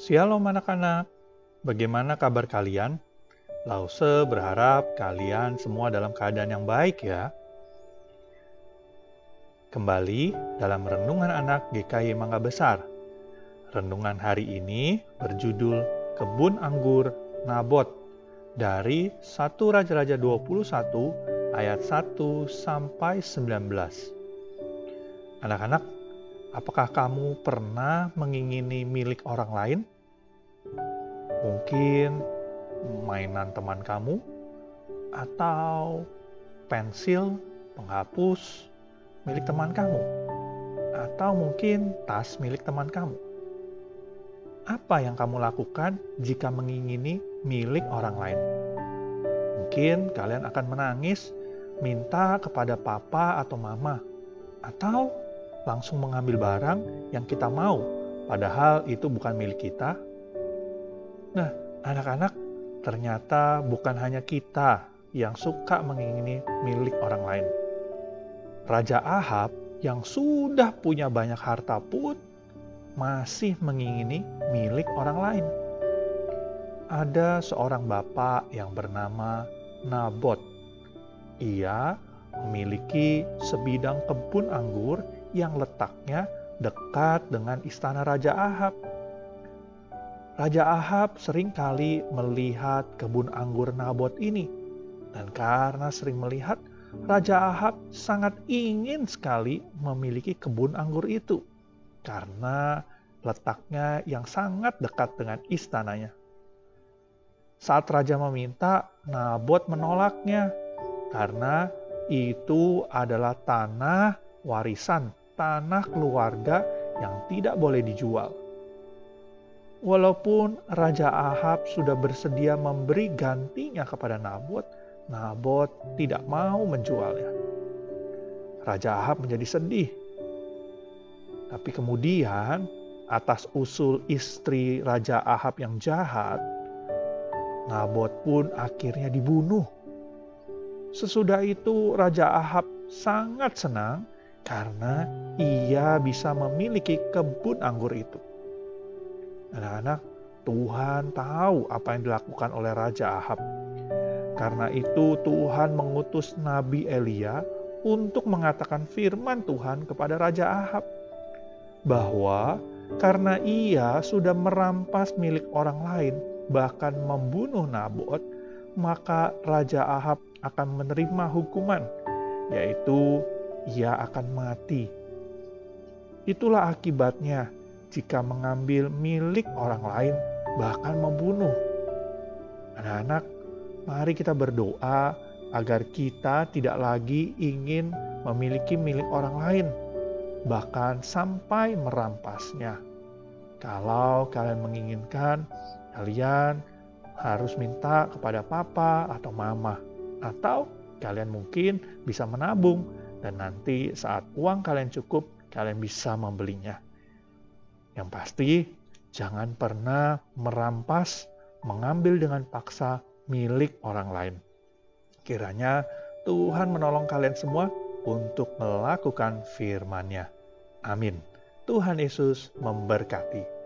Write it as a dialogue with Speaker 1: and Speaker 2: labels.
Speaker 1: Shalom anak-anak, bagaimana kabar kalian? Lause berharap kalian semua dalam keadaan yang baik ya. Kembali dalam Renungan Anak GKY Mangga Besar. Renungan hari ini berjudul Kebun Anggur Nabot dari 1 Raja-Raja 21 ayat 1 sampai 19. Anak-anak, Apakah kamu pernah mengingini milik orang lain? Mungkin mainan teman kamu, atau pensil penghapus milik teman kamu, atau mungkin tas milik teman kamu. Apa yang kamu lakukan jika mengingini milik orang lain? Mungkin kalian akan menangis, minta kepada papa atau mama, atau langsung mengambil barang yang kita mau, padahal itu bukan milik kita. Nah, anak-anak, ternyata bukan hanya kita yang suka mengingini milik orang lain. Raja Ahab yang sudah punya banyak harta pun masih mengingini milik orang lain. Ada seorang bapak yang bernama Nabot. Ia memiliki sebidang kebun anggur yang letaknya dekat dengan istana Raja Ahab. Raja Ahab sering kali melihat kebun anggur Nabot ini, dan karena sering melihat, Raja Ahab sangat ingin sekali memiliki kebun anggur itu karena letaknya yang sangat dekat dengan istananya. Saat raja meminta, Nabot menolaknya karena itu adalah tanah warisan tanah keluarga yang tidak boleh dijual. Walaupun Raja Ahab sudah bersedia memberi gantinya kepada Nabot, Nabot tidak mau menjualnya. Raja Ahab menjadi sedih. Tapi kemudian, atas usul istri Raja Ahab yang jahat, Nabot pun akhirnya dibunuh. Sesudah itu, Raja Ahab sangat senang karena ia bisa memiliki kebun anggur itu. Anak-anak, Tuhan tahu apa yang dilakukan oleh Raja Ahab. Karena itu Tuhan mengutus Nabi Elia untuk mengatakan firman Tuhan kepada Raja Ahab. Bahwa karena ia sudah merampas milik orang lain, bahkan membunuh Nabot, maka Raja Ahab akan menerima hukuman, yaitu ia akan mati. Itulah akibatnya jika mengambil milik orang lain, bahkan membunuh. Anak-anak, mari kita berdoa agar kita tidak lagi ingin memiliki milik orang lain, bahkan sampai merampasnya. Kalau kalian menginginkan, kalian harus minta kepada papa atau mama, atau kalian mungkin bisa menabung dan nanti saat uang kalian cukup, kalian bisa membelinya. Yang pasti, jangan pernah merampas, mengambil dengan paksa milik orang lain. Kiranya Tuhan menolong kalian semua untuk melakukan firman-Nya. Amin. Tuhan Yesus memberkati.